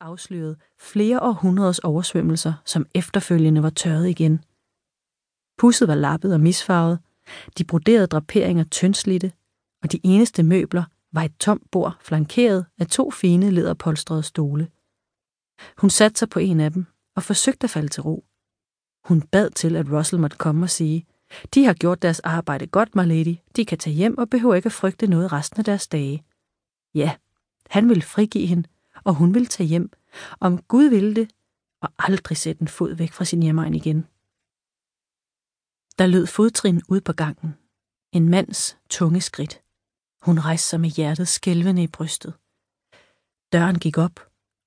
afslørede flere århundreders oversvømmelser, som efterfølgende var tørret igen. Pusset var lappet og misfarvet, de broderede draperinger tyndslidte, og de eneste møbler var et tomt bord flankeret af to fine læderpolstrede stole. Hun satte sig på en af dem og forsøgte at falde til ro. Hun bad til, at Russell måtte komme og sige, de har gjort deres arbejde godt, my lady. De kan tage hjem og behøver ikke at frygte noget resten af deres dage. Ja, han ville frigive hende, og hun ville tage hjem, om Gud ville det, og aldrig sætte en fod væk fra sin hjemmeegn igen. Der lød fodtrin ud på gangen. En mands tunge skridt. Hun rejste sig med hjertet skælvende i brystet. Døren gik op,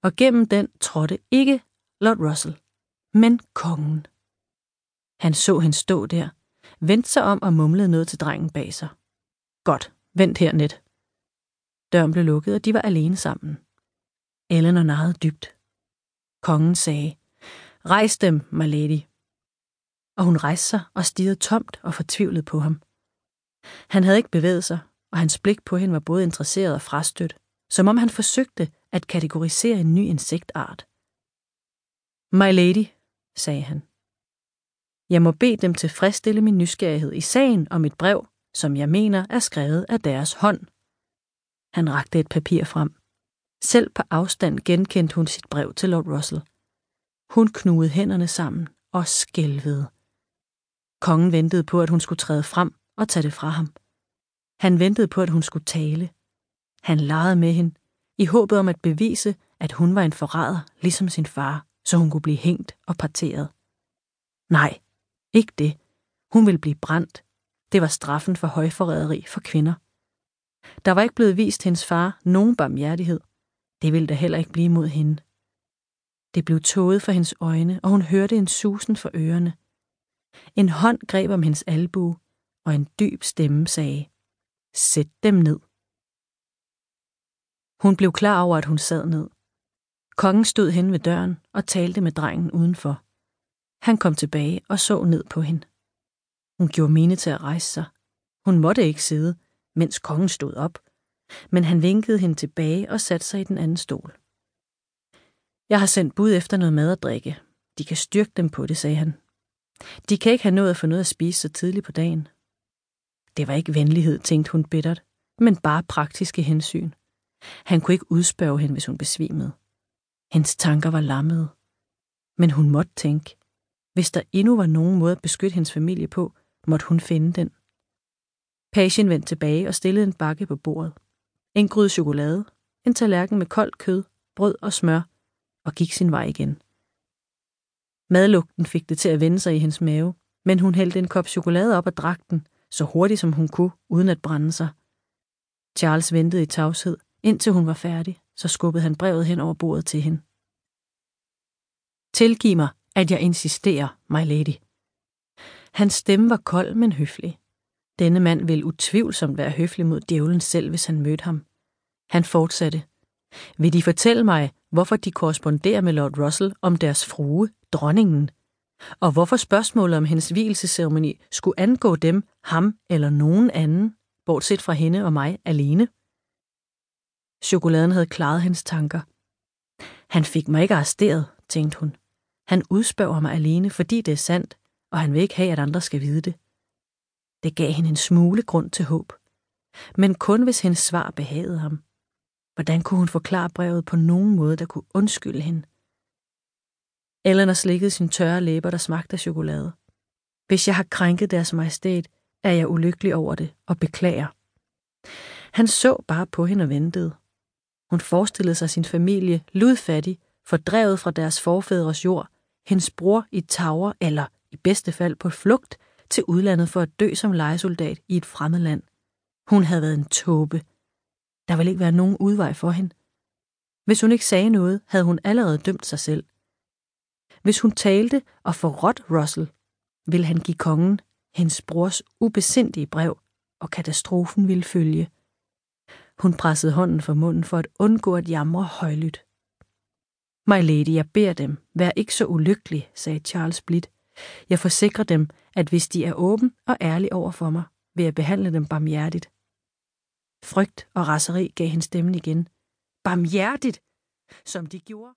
og gennem den trådte ikke Lord Russell, men kongen. Han så hende stå der, vendte sig om og mumlede noget til drengen bag sig. Godt, vent her net. Døren blev lukket, og de var alene sammen. Eleanor narrede dybt. Kongen sagde, Rejs dem, my lady. Og hun rejste sig og stirrede tomt og fortvivlet på ham. Han havde ikke bevæget sig, og hans blik på hende var både interesseret og frastødt, som om han forsøgte at kategorisere en ny insektart. My lady, sagde han. Jeg må bede dem tilfredsstille min nysgerrighed i sagen om et brev, som jeg mener er skrevet af deres hånd. Han rakte et papir frem. Selv på afstand genkendte hun sit brev til Lord Russell. Hun knugede hænderne sammen og skælvede. Kongen ventede på, at hun skulle træde frem og tage det fra ham. Han ventede på, at hun skulle tale. Han legede med hende, i håbet om at bevise, at hun var en forræder, ligesom sin far, så hun kunne blive hængt og parteret. Nej, ikke det. Hun ville blive brændt. Det var straffen for højforræderi for kvinder. Der var ikke blevet vist hendes far nogen barmhjertighed. Det ville der heller ikke blive mod hende. Det blev tåget for hendes øjne, og hun hørte en susen for ørerne. En hånd greb om hendes albue, og en dyb stemme sagde, Sæt dem ned. Hun blev klar over, at hun sad ned. Kongen stod hen ved døren og talte med drengen udenfor. Han kom tilbage og så ned på hende. Hun gjorde mine til at rejse sig. Hun måtte ikke sidde, mens kongen stod op, men han vinkede hende tilbage og satte sig i den anden stol. Jeg har sendt bud efter noget mad og drikke. De kan styrke dem på det, sagde han. De kan ikke have noget at få noget at spise så tidligt på dagen. Det var ikke venlighed, tænkte hun bittert, men bare praktiske hensyn. Han kunne ikke udspørge hende, hvis hun besvimede. Hendes tanker var lammede. Men hun måtte tænke. Hvis der endnu var nogen måde at beskytte hendes familie på, måtte hun finde den. Pagen vendte tilbage og stillede en bakke på bordet. En gryde chokolade, en tallerken med koldt kød, brød og smør, og gik sin vej igen. Madlugten fik det til at vende sig i hendes mave, men hun hældte en kop chokolade op og drak den, så hurtigt som hun kunne, uden at brænde sig. Charles ventede i tavshed, indtil hun var færdig, så skubbede han brevet hen over bordet til hende. Tilgiv mig, at jeg insisterer, my lady. Hans stemme var kold, men høflig. Denne mand ville utvivlsomt være høflig mod djævlen selv, hvis han mødte ham. Han fortsatte. Vil de fortælle mig, hvorfor de korresponderer med Lord Russell om deres frue, dronningen? Og hvorfor spørgsmålet om hendes hvilesceremoni skulle angå dem, ham eller nogen anden, bortset fra hende og mig alene? Chokoladen havde klaret hendes tanker. Han fik mig ikke arresteret, tænkte hun. Han udspørger mig alene, fordi det er sandt, og han vil ikke have, at andre skal vide det. Det gav hende en smule grund til håb. Men kun hvis hendes svar behagede ham. Hvordan kunne hun forklare brevet på nogen måde, der kunne undskylde hende? Eleanor slikkede sin tørre læber, der smagte af chokolade. Hvis jeg har krænket deres majestæt, er jeg ulykkelig over det og beklager. Han så bare på hende og ventede. Hun forestillede sig sin familie ludfattig, fordrevet fra deres forfædres jord, hendes bror i Tower eller i bedste fald på flugt til udlandet for at dø som lejesoldat i et fremmed land. Hun havde været en tåbe. Der ville ikke være nogen udvej for hende. Hvis hun ikke sagde noget, havde hun allerede dømt sig selv. Hvis hun talte og forrådt Russell, ville han give kongen hendes brors ubesindige brev, og katastrofen ville følge. Hun pressede hånden for munden for at undgå at jamre højlydt. My lady, jeg beder dem, vær ikke så ulykkelig, sagde Charles blidt. Jeg forsikrer dem, at hvis de er åben og ærlige over for mig, vil jeg behandle dem barmhjertigt. Frygt og raseri gav hende stemmen igen. Barmhjertigt, som de gjorde.